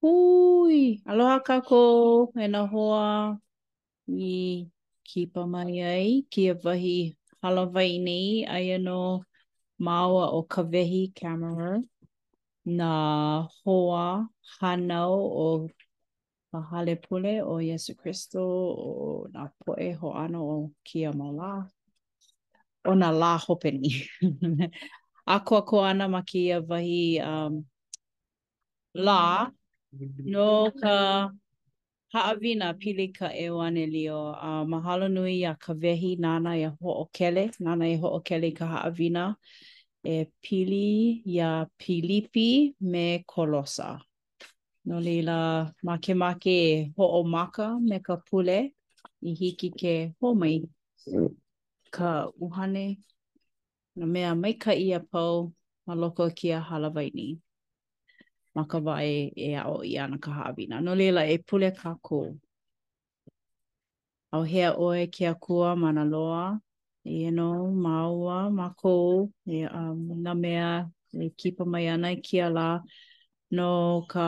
Hui! Aloha kakou e na hoa i kipa mai ai kia wahi halawai nei eia no maua o Kawehi Kammerer na hoahanau o Ka hale pule o Iesu Kristo o nā poʻe hoʻāno o kēia mau lā, o nā lā hope nei. ʻĀkoakoa ana ma kēia wahi um, lā no ka haʻawina pili ka ʻeuanelio. A uh, mahalo nui iā Kawehi nāna e hoʻokele, nāna e hoʻokele ka haʻawina e pili iā Pilipi me Kolosa. No laila, makemake e hoʻomaka me ka pule i hiki ke hōmai ka ʻuhane nā mea maikaʻi a pau ma loko o kēia hālāwai nei ma ka wā e aʻo ʻia ana ka haʻawina. No laila, e pule kākou. ʻAuhea ʻoe ke Akua mana loa, eia nō māua mākou, e, a me nā mea e kipa mai ana i kēia lā, no ka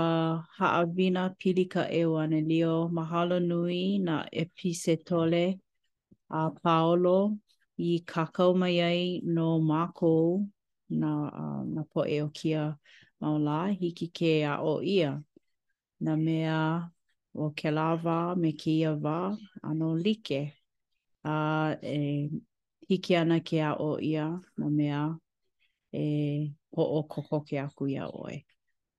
haʻawina pili ka ʻEuanelio, mahalo nui nā ʻEpisetole a Paolo i kākau mai ai no mākou nā, a, nā poʻe o kēia mau lā, hiki ke aʻo ʻia. nā mea o kēlā wā me kēia wā ʻano like, a e hiki ana ke aʻo ʻia nā mea e hoʻokokoke aku iā ʻoe.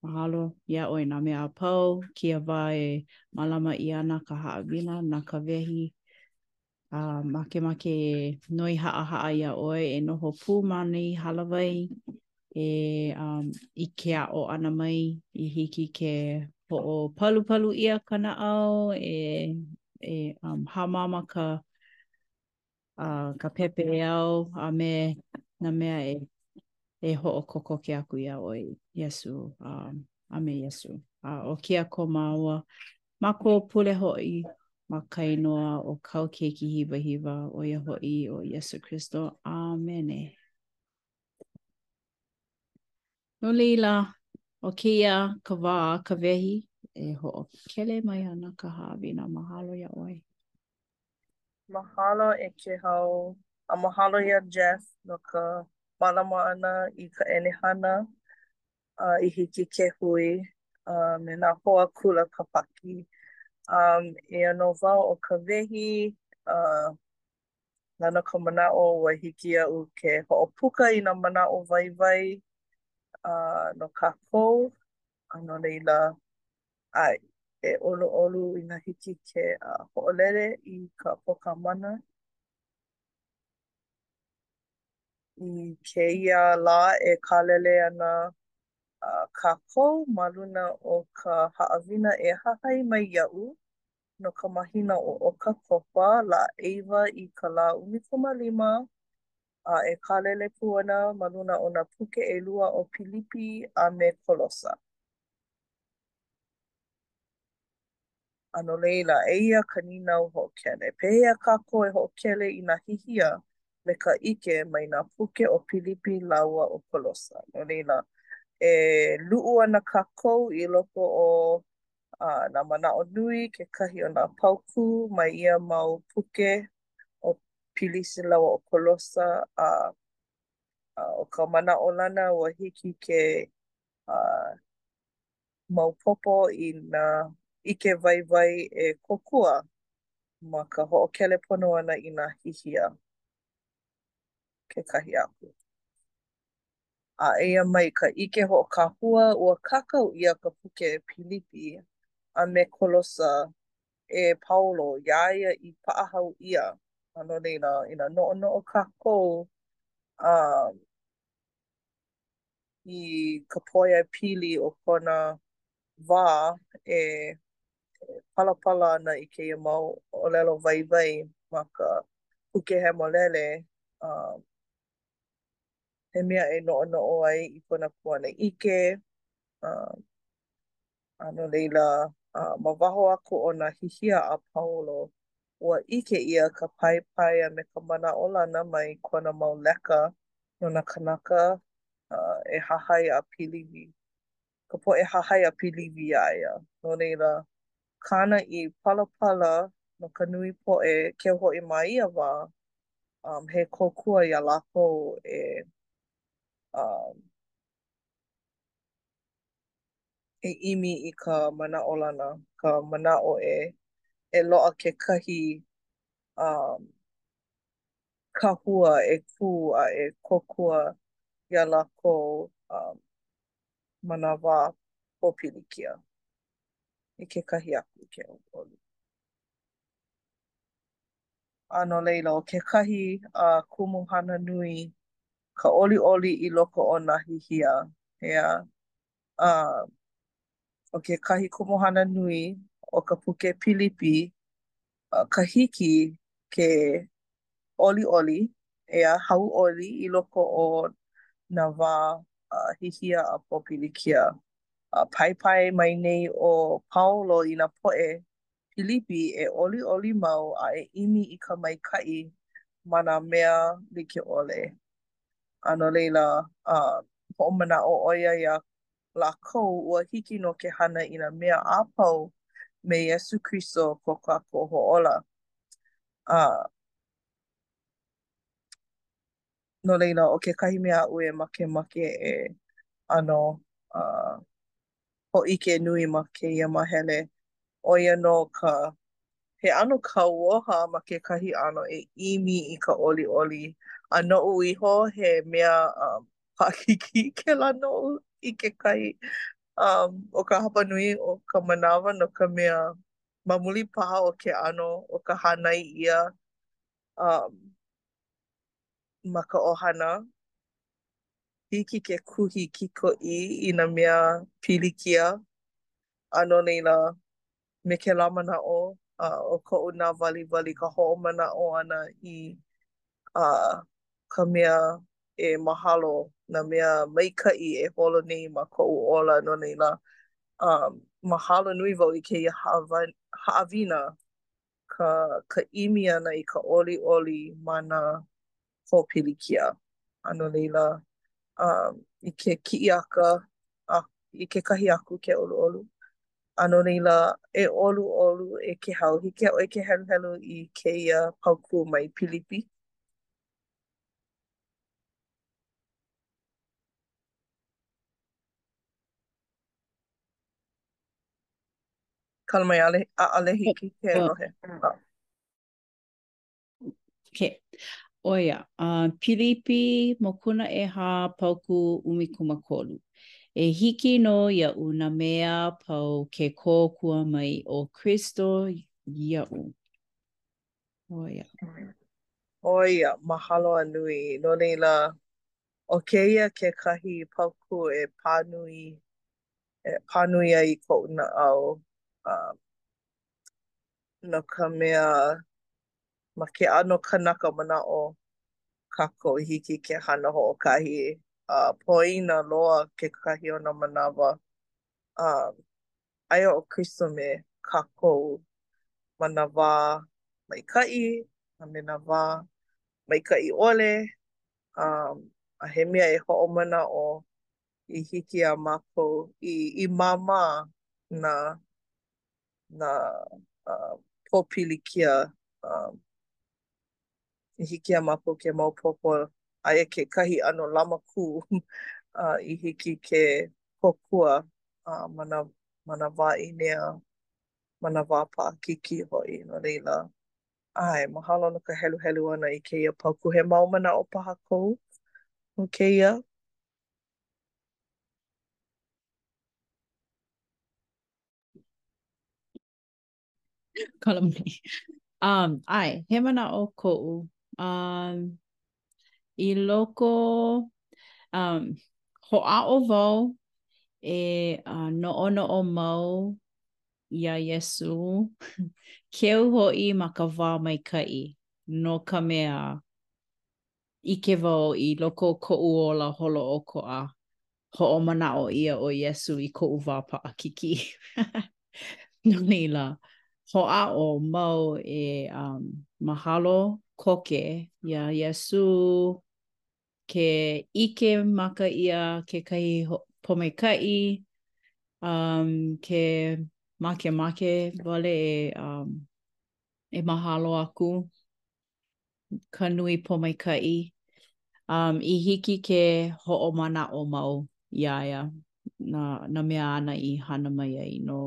Mahalo iā ʻoe i nā mea a pau, kēia wā e mālama ʻia ana ka haʻawina na Kawehi A makemake e noi haʻahaʻa iā ʻoe e noho pū ma nei hālāwai e um, i ke aʻo ʻana mai i hiki ke hoʻopalupalu ʻia ka naʻau e, e um, hāmama ka, uh, ka pepeiao a me nā mea e, e hoʻokokoke aku iā ʻoe, Iesu, um, a me Iesu. A ʻo kēia ko māua Mākou pule hoʻi, ma ka inoa o kau keiki hiwahiwa, o ia hoʻi o Iesu Kristo. Amene. No laila, o keia ka wā a Kawehi, e hookele mai ana ka haawina. Mahalo ia oe. Mahalo e Kehau, a mahalo ia Jeff no ka malama ana i ka enehana. a i hiki ke hui a me nā hoa kula Kāpaki a eia nō wau ʻo Kawehi a na no ka manaʻo ua hiki iaʻu ke hoʻopuka i nā manaʻo waiwai a no kākou a no laila a e ʻoluʻolu inā hiki ke hoʻolele i ka pōkā mana. I kēia lā e kālele ana kākou ma luna o ka haʻawina e hahai mai iaʻu no ka mahina ʻo ʻOkakopa lā ʻeiwa i ka lā ʻumikūmālima, a e kālele pū ana ma luna o nā puke ʻelua o Pilipi a me Kolosa. A no laila, eia ka nīnau hoʻokele, pehea kākou e hoʻokele i nā hihia me ka ʻike mai nā puke ʻo Pilipi lāua ʻo Kolosa? No laila, e luʻu ana kākou i loko o nā manaʻo nui kekahi o nā paukū mai ia mau puke ʻo Pilisi lāua ʻo Kolosa, a ʻo ka manaʻolana ua hiki ke maopopo i nā ʻike waiwai e kōkua ma ka hoʻokele pono ʻana i nā hihia kekahi aku. A eia mai ka ʻike hoʻokahua ua kākau ʻia ka puke Pilipi a me Kolosa e Paulo iā ia i paʻahao ʻia, a no laila, inā noʻonoʻo kākou a i ka pōʻaiapili o kona wā e palapala ana i kēia mau ʻōlelo waiwai ma ka puke hemolele a he mea e noʻonoʻo ai i kona kuanaʻike a A no laila, ma waho aku o nā hihia a Paulo, ua ʻike ʻia ka paipai a me ka manaʻolana mai kona mau leka no nā kānaka e hahai a piliwi, ka poʻe hahai a piliwi iā ia. No laila, kāna i palapala no ka nui poʻe keu hoʻi ma ia wā, he kōkua iā lākou e. e ʻimi i ka manaʻolana, ka manaʻo e e loaʻa kekahi um kahua e kū a e kōkua iā lākou um ma nā wā pōpilikia i kekahi aku ke ʻoluʻolu. A no laila, ʻo kekahi uh kumuhana nui ka ʻoliʻoli i loko o nā hihia, ʻeā? A ʻo kekahi kumuhana nui o ka puke Pilipi, ka hiki ke ʻoliʻoli, ʻeā, hauʻoli i loko o nā wā hihia a pōpilikia. A paipai mai nei ʻo Paolo i nā poʻe Pilipi e ʻoliʻoli mau a e ʻimi i ka maikaʻi ma nā mea like ʻole. A no laila, a hoʻomanaʻo ʻo ia iā lākou, a hiki nō ke hana i nā mea a pau me Iesū Kristo ko kākou Hoʻōla. A no laila, ʻo kekahi mea aʻu e makemake e ʻano, a hōʻike nui ma kēia māhele, ʻo ia nō ka he ʻano kauoha ma kekahi ʻano e ʻimi i ka ʻoliʻoli, a noʻu iho he mea paʻakikī kēlā noʻu i kekahi ʻo ka hapanui o ka manawa no ka mea, ma muli paha o ke ʻano o ka hānai ʻia a. ma ka ʻohana, hiki ke kuhi kikoʻī i nā mea pilikia, a no laila, me kēlā manaʻo, ʻo koʻu nāwaliwali ka hoʻomanaʻo ʻana i ka mea e mahalo, nā mea maikaʻi e holo nei ma koʻu ola, no laila, mahalo nui wau i kēia haʻawina ka ka ʻimi ʻana i ka ʻoliʻoli ma nā pōpilikia. A no laila, umm, i ke kiʻiaka i kekahi aku ke ʻoluʻolu. A no laila, e ʻoluʻolu, e Kēhau, hiki iā ʻoe ke heluhelu i kēia paukū mai Pilipi. Kala mai ʻaʻole hiki ke lohe. Ke, ʻo ia, Pilipi, Mokuna ʻEhā, Paukū ʻUmikumakolu. E hiki nō iaʻu nā mea a pau ke kōkua mai ʻo Kristo iaʻu. ʻO ia. ʻO ia, mahalo a nui. No laila, ʻo kēia kekahi paukū e pānui e pā nui ai i koʻu naʻau a no ka mea, ma ke ʻano kanaka manaʻo kākou i hiki ke hana hoʻokahi a poina loa kekahi o nā manawa a aia ʻo Kristo me kākou ma nā wā maikaʻi a me nā wā maikaʻi ʻole a he mea e hoʻomanaʻo i hiki iā mākou i māmā nā nā pōpilikia i hiki iā mākou ke maopopo aia kekahi ʻano lamakū i hiki ke kōkua ma nā ma nā wā ʻīnea ma nā wā paʻakikī hoʻi no laila ʻae mahalo no ka heluhelu ʻana i kēia paukū he mau manaʻo paha kou no kēia Kala mai. Um, ʻae, he manaʻo koʻu. Um, I loko, um, hoʻāʻo wau e uh, noʻonoʻo mau iā Iesū, keu hoʻi ma ka wā maikaʻi, no ka mea, ʻike wau i loko o koʻu ola holoʻokoʻa, hoʻomanaʻo ʻia ʻo Iesū i koʻu wā paʻakikī. No laila, hoʻāʻo mau e mahalo koke iā Iesū ke ʻike maka ʻia kekahi pōmaikaʻi a ke makemake wale e mahalo aku ka nui pōmaikaʻi um, i hiki ke hoʻomanaʻo mau iā ia nā, nā mea āna i hana mai ai no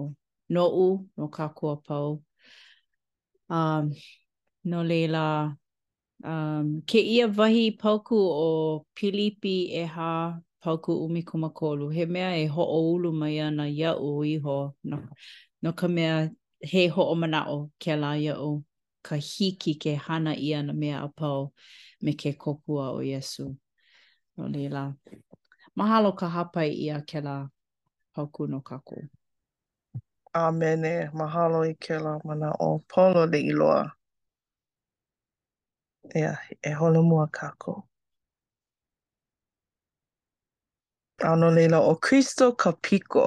noʻu, no kākou a pau. Um, no laila, um, kēia wahi paukū o Pilipi ʻehā paukū ʻumikumākolu, he mea e hoʻoulu mai ana iaʻu iho nō, no ka mea he hoʻomanaʻo kēlā iaʻu. ka hiki ke hana ʻia nā mea a pau me ke kōkua o Iesū. No laila, mahalo ka hāpai ʻia kēlā paukū no kākou. ʻĀmene. Mahalo i kēlā manaʻo pololei loa. ʻEā, e holomua kākou. A no laila, ʻo Kristo ka piko.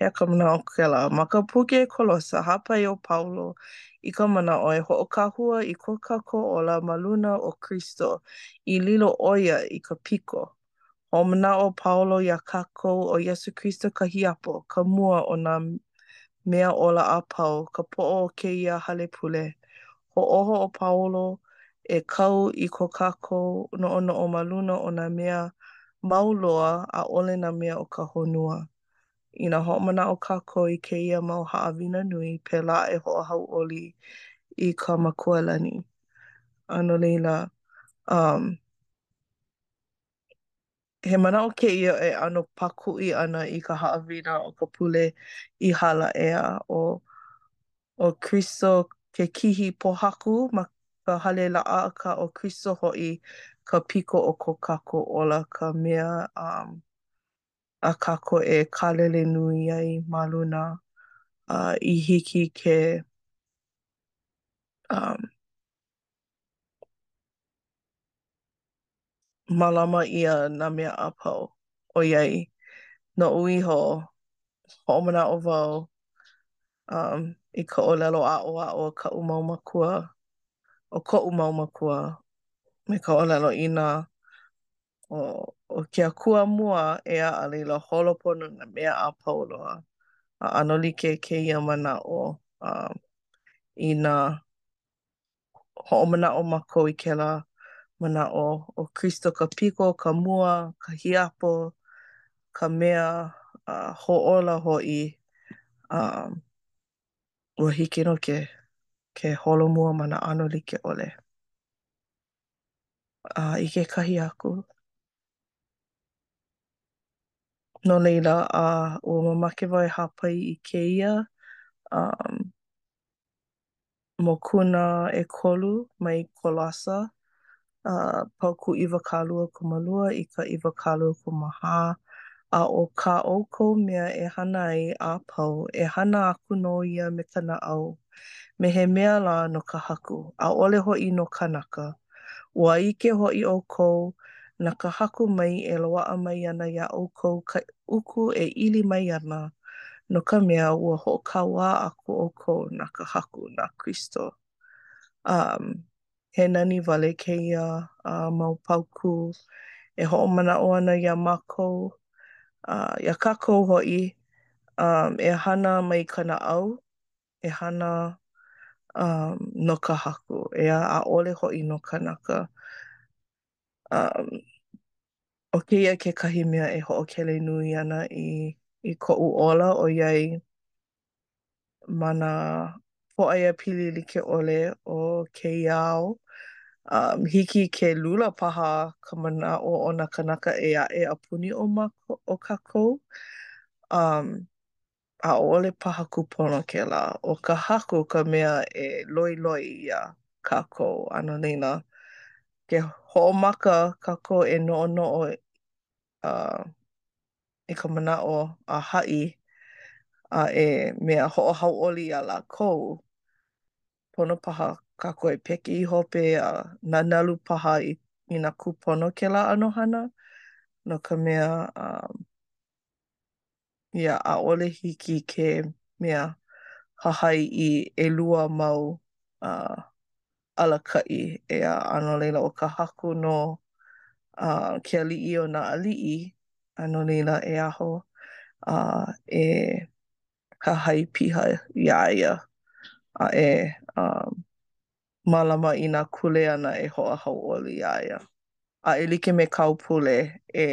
Eia ka manaʻo kēlā. Ma ka puke Kolosa, hāpai ʻo Paulo i ka manaʻo e hoʻokahua i ko kākou ola ma luna o Kristo, i lilo ʻo ia i ka piko. Hoʻomanaʻo Paulo iā kākou ʻo Iesū Kristo ka hiapo, ka mua o nā mea ola a pau, ka poʻo o kēia hale pule. Hoʻōho ʻo Paulo e kau i ko kākou noʻonoʻo ma luna o nā mea mau loa, ʻaʻole nā mea o ka honua. Inā hoʻomanaʻo kākou i kēia mau haʻawina nui, pēlā e hoʻohauʻoli i ka Makualani. A no laila, um. He manaʻo kēia e ʻano pākuʻi ana i ka haʻawina o ka pule i hala ʻea ʻo ʻo Kristo ke kihi pōhaku ma ka hale laʻa akā ʻo Kristo hoʻi ka piko o ko kākou ola ka mea um a kākou e kālele nui ai ma luna a i hiki ke um mālama ʻia nā mea a pau. ʻOiai noʻu iho, hoʻomanaʻo wau i ka ʻōlelo aʻoaʻo o kaʻu mau makua, o koʻu mau makua, me ka ʻōlelo inā, ʻo ke Akua mua, ʻeā, a laila, holo pono nā mea a pau loa. A ʻano like kēia manaʻo inā hoʻomanaʻo mākou i kēlā manaʻo, ʻo Kristo ka piko, ka mua, ka hiapo, ka mea a hoʻōla hoʻi, a ua hiki nō ke ke holomua ma nā ʻano like ʻole. A i kekahi aku, no laila, a ua mamake wau e hāpai i kēia, a Mokuna ʻekolu mai Kolosa, a Paukū iwakāluakūmālua i ka iwakāluakūmāhā. A ʻo kā ʻoukou mea e hana ai a pau, e hana aku nō ia me ka naʻau, me he mea lā no ka Haku, ʻaʻole hoʻi no kānaka. Ua ʻike hoʻi ʻoukou, na ka Haku mai e loaʻa mai ana iā ʻoukou ka uku e ili mai ana, no ka mea, ua hoʻokauā aku ʻoukou na ka Haku, na Kristo. Um, he nani wale kēia uh, mau paukū e hoʻomanaʻo ana iā mākou, uh, iā kākou hoʻi, um, e hana mai ka naʻau, e hana no ka Haku, ʻeā, ʻaʻole hoʻi no kanaka. ʻO kēia kekahi mea e hoʻokele nui ana i koʻu ola, ʻoiai ma nā pōʻaiapili like ʻole o kēia ao, hiki ke lula paha ka manaʻo o nā kānaka ʻē aʻe a puni o kākou. ʻAʻole paha kūpono kēlā. ʻO ka Haku ka mea e loiloi iā kākou, a no laila, ke hoʻomaka kākou e noʻonoʻo i ka manaʻo a haʻi a e mea hoʻohauʻoli iā lākou, pono paha kākou e peki i hope a nānalu paha i nā kūpono o kēlā ʻano hana, no ka mea, ia ʻaʻole hiki ke mea hahai i ʻelua mau uh, alakaʻi, ʻeā, a no laila, ʻo ka Haku nō uh, ke aliʻi o nā aliʻi, a no laila e aho a uh, e hahai piha iā ia a e um, mālama i nā kuleana e hoʻohauʻoli iā ia, a e like me kāu pule, e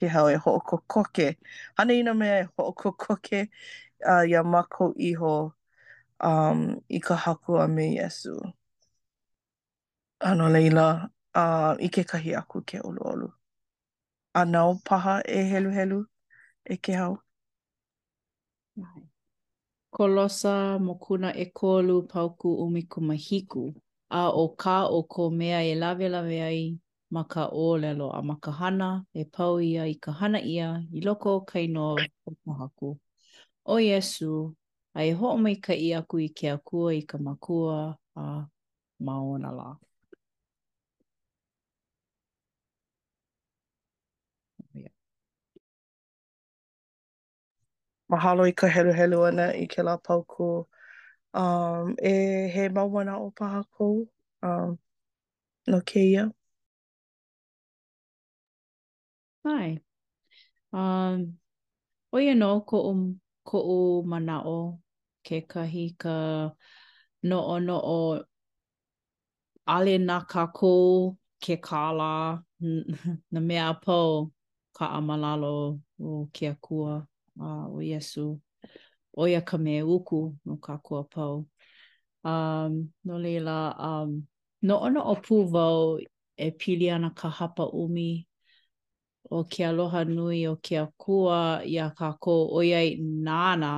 Kēhau e hoʻokokoke, hana i nā mea e hoʻokokoke iā mākou iho i ka Haku a me Iesū. A no laila, i kekahi aku ke ʻoluʻolu. A nāu paha e heluhelu, e Kēhau? Kolosa, Mokuna ʻekolu paukū ʻumikumahiku, a ʻo kā ʻoukou mea e lawelawe ai ma ka ʻōlelo a ma ka hana e pau ia i ka hana ʻia i loko o ka inoa o ka Haku ʻo Iesū, a e hoʻomaikaʻi aku i ke Akua i ka Makua a ma ona lā. Mahalo i ka heluhelu ʻana i kēlā paukū. Um, e he mau manaʻo paha kou um, no kēia? ʻAe. Um, ʻo ia nō koʻu, koʻu manaʻo kekahi ka noʻonoʻo ʻAʻole na kākou ke kālā nā mea a pau kaʻa ma lalo o ke Akua a ʻo Iesū. ʻO ia ka mea e uku no kākou a pau. A no laila, noʻonoʻo pū wau e pili ana ka hapaʻumi ʻO ke aloha nui o ke Akua iā kākou ʻoiai nāna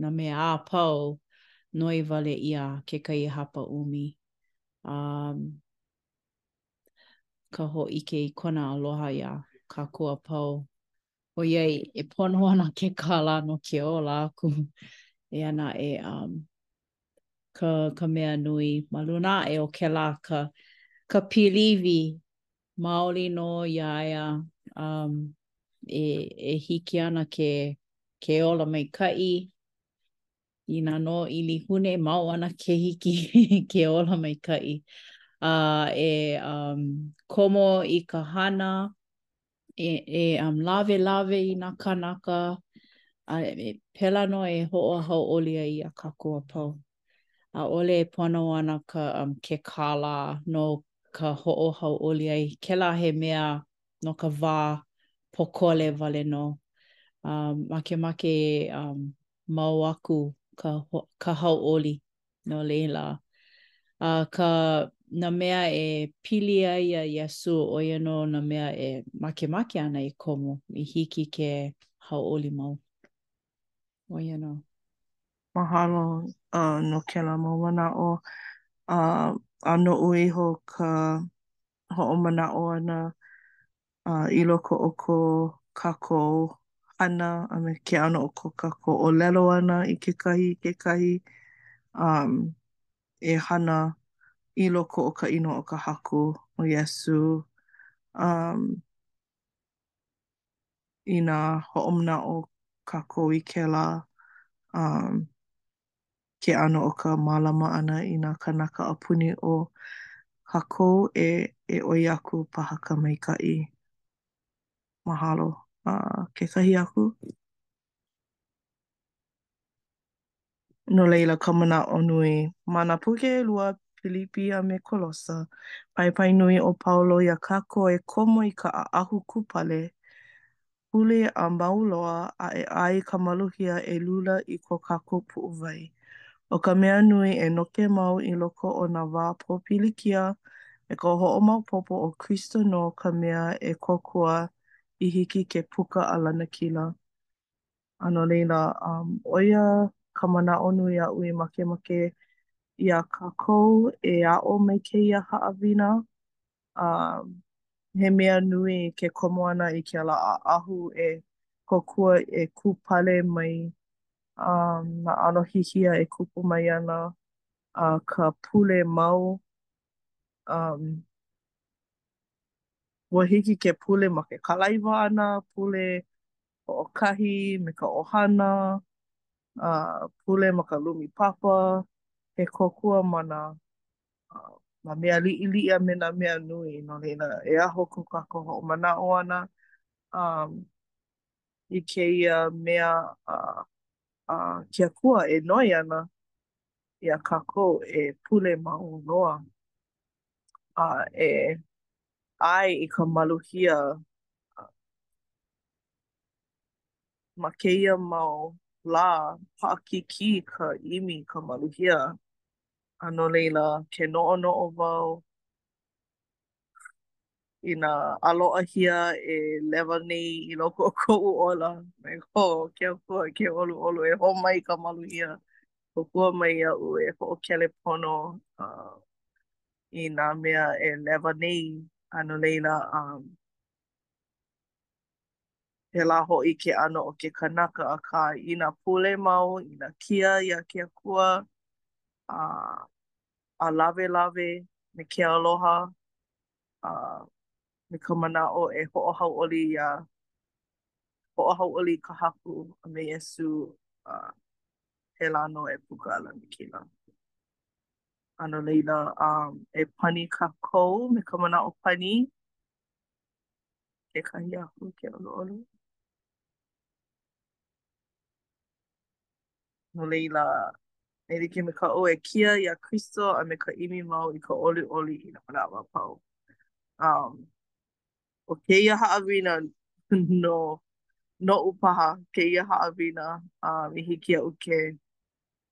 nā mea a pau noi wale ʻia kekahi hapaʻumi a ka hōʻike i kona aloha iā kākou a pau. ʻOiai e pono ana ke kālā no ke ola aku, eia naʻe ka mea nui ma luna aʻe o kēlā ka, ka piliwi Maoli nō iā ia um, e, e hiki ana ke, ke ola maikaʻi, inā nō ʻilihune mau ana ke hiki ke ola maikaʻi. A e um, komo i ka hana, e, e um, lawelawe i nā kānaka, a e, pēlā nō e hoʻohauʻoli ai iā kākou a pau. ʻAʻole e pono ana ka ke kālā no ka hoʻohauʻoli ai kēlā he mea no ka wā pōkole wale nō. Makemake e mau aku ka ka hauʻoli no laila. A ka nā mea e pili ai iā Iesū, ʻo ia nō nā mea e makemake ana e komo i hiki ke hauʻoli mau. ʻo ia nō. Mahalo no kēlā mau manaʻo a noʻu iho ka hoʻomanaʻo ʻana i loko o ko kākou hana a me ke ʻano o ko kākou ʻōlelo ʻana i kekahi i kekahi e hana i loko o ka inoa o ka Haku, ʻo Iesū. inā hoʻomanaʻo kākou i kēlā umm ke ʻano o ka mālama ʻana i nā kānaka a puni o kākou e e ʻoi aku paha ka maikaʻi. Mahalo. A kekahi aku? No laila ka manaʻo nui. Ma nā puke ʻelua, Pilipi a me Kolosa, paipai nui ʻo Paulo iā kākou e komo i ka ʻaʻahu kūpale, pule a mau loa a e ʻae i ka maluhia e lula i ko kākou puʻuwai. ʻO ka mea nui e noke mau i loko o nā wā pōpilikia me ka hoʻomaopopo ʻo Kristo nō ka mea e kōkua i hiki ke puka a lanakila. A no laila, um, ʻo ia ka manaʻo nui aʻu i makemake iā kākou e aʻo mai kēia haʻawina, a he mea nui ke komo ʻana i kēlā ʻaʻahu e kōkua e kūpale mai a nā ʻano hihia e kupu mai ana a ka pule mau, um, Ua hiki ke pule ma ke kalaiwa ʻana, pule hoʻokahi me ka ʻohana, a pule ma ka lumi papa, he kōkua ma nā nā mea liʻiliʻi a me nā mea nui. No laila, e aho ko kākou hoʻomanaʻo ʻana a i kēia mea a a ke Akua e noi ana iā kākou e pule mau loa. a e ʻae i ka maluhia a ma kēia mau lā paʻakikī ka ʻimi i ka maluhia a no laila ke noʻonoʻo wau I nā ʻaloʻahia e lewa nei i loko o koʻu ola me ko ke Akua ke ʻoluʻolu e hō mai ka maluhia, kōkua mai iaʻu e hoʻokele pono i nā mea e lewa nei a no laila a. Pēlā hoʻi ke ʻano o ke kanaka, akā, inā pule mau, inā kia iā ke Akua, a a lawelawe me ke aloha, a me ka manaʻo e hoʻohauʻoli iā, hoʻohauʻoli i ka Haku a me Iesū, a pēlā nō e puka a lanakila. A no laila, e pani kākou me ka manaʻo pani, kekahi aku ke ʻoluʻolu. No laila, e like me kaʻu, e kia iā Kristo a me ka ʻimi mau i ka ʻoliʻoli i nā manawa a pau. Um, ʻo kēia haʻawina no noʻu paha kēia haʻawina um, i hiki iaʻu ke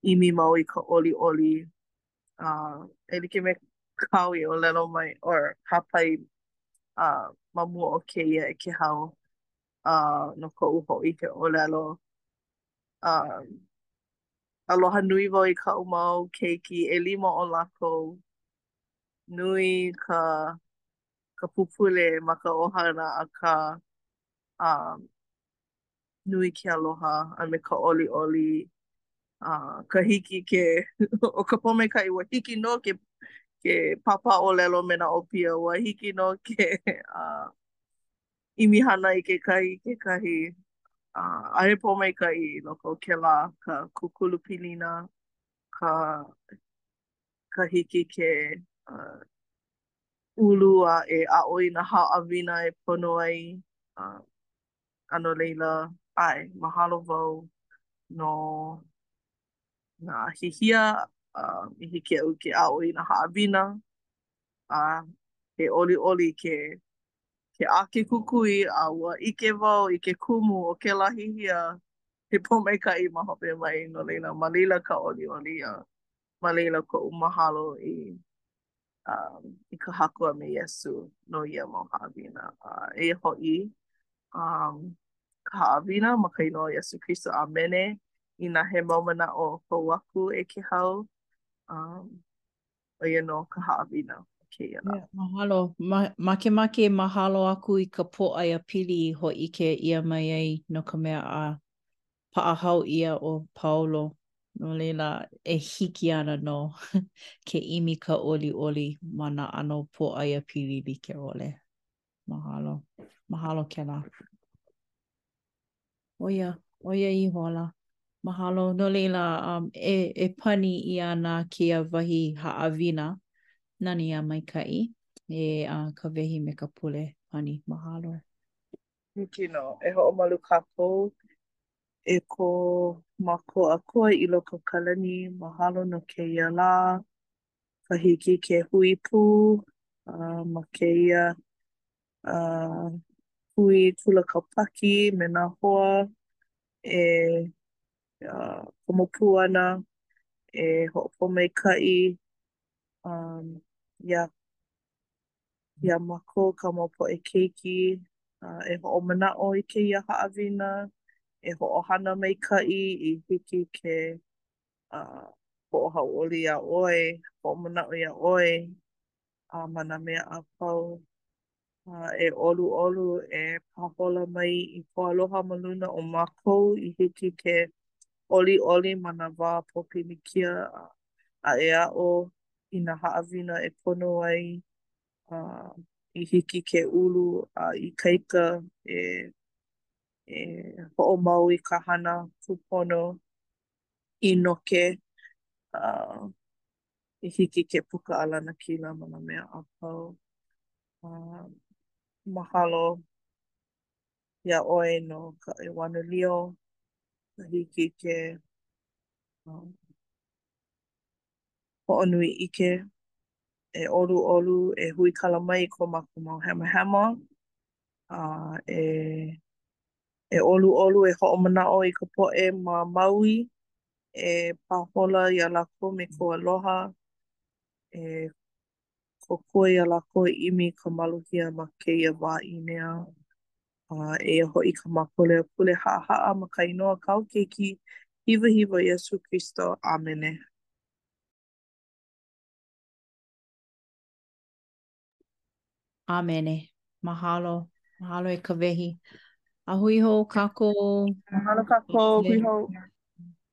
ʻimi mau i ka ʻoliʻoli uh, e like me kāu i ʻōlelo mai or hāpai uh, ma mua o kēia e Kēhau uh, no koʻu hōʻike ʻōlelo. Uh, aloha nui wau i kaʻu mau keiki ʻelima o lākou nui ka ka pupule ma ka ʻohana akā um, Nui ke aloha a me ka ʻoliʻoli a ka hiki ke ʻo ka pōmaikaʻi ua hiki nō ke ke pāpā ʻōlelo me nā ʻōpia, ua hiki nō ke uh ʻimi hana i kekahi i kekahi a a he pōmaikaʻi i loko o kēlā ka kūkulu pilina, ka ka hiki ke uh ulu a e aʻo i nā haʻawina e pono ai a a no laila, ʻae, mahalo wau no nā hihia a i hiki iaʻu ke aʻo i nā haʻawina a he ʻoliʻoli ke ke ʻā ke kukui a ua ʻike wau i ke kumu o kēlā hihia he pōmaikaʻi ma hope mai, no laila, ma laila ka ʻoliʻoli a ma laila koʻu mahalo i i ka Haku a me Iesū no ia mau haʻawina. A eia hoʻi ka haʻawina ma ka inoa o Iesū Kristo. ʻĀmene. Inā he mau manaʻo hou aku e Kēhau, ʻo ia nō ka haʻawina o kēia lā. Mahalo. Makemake e mahalo aku i ka pōʻaiapili i hōʻike ʻia mai ai no ka mea a paʻahao ʻia ʻo Paulo, no laila, e hiki ana nō ke ʻimi ka ʻoliʻoli ma nā ʻano pōʻaiapili like ʻole. Mahalo. Mahalo kēlā. ʻO ia, ʻo ia ihola. Mahalo. No laila, e e pani ʻia ana kēia wahi haʻawina nani a maikaʻi e Kawehi me ka pule pani. Mahalo. Hiki nō, e hoʻomalu kākou e ko mākou Akua i loko o ka lani, mahalo no kēia lā, ka hiki ke hui pū ma kēia hui kula Kāpaki me nā hoa e komo pū ana, e hoʻopōmaikaʻi iā. Iā mākou kāu poʻe keiki, e hoʻomanaʻo i kēia haʻawina, e hoʻohana maikaʻi i hiki ke hoʻohauʻoli iā ʻoe, hoʻomanaʻo iā ʻoe a ma nā mea a pau. E ʻoluʻolu, e pāhola mai i kou aloha ma luna o mākou i hiki ke ʻoliʻoli ma nā wā pōpilikia a a e aʻo i nā haʻawina e pono ai a i hiki ke ulu a ikaika e e hoʻomau i ka hana kūpono i noke a i hiki ke puka a lanakila ma nā mea a pau. A mahalo. iā ʻoe no ka ʻEuanelio ka hiki ke hoʻonui ʻike, e ʻoluʻolu, e huikala mai i ko mākou mau hemahema, a e e ʻoluʻolu, e hoʻomanaʻo i ka poʻe ma Maui e pāhola iā lākou me kou aloha, e Kōkua iā lākou e ʻimi i ka maluhia ma kēia wā ʻīnea. A eia hoʻi ka mākou leo pule haʻahaʻa ma ka inoa o kāu keiki hiwahiwa Iesū Kristo. ʻĀmene. ʻĀmene. Mahalo. Mahalo e Kawehi. A hui hou kākou. Mahalo kākou. Hui hou.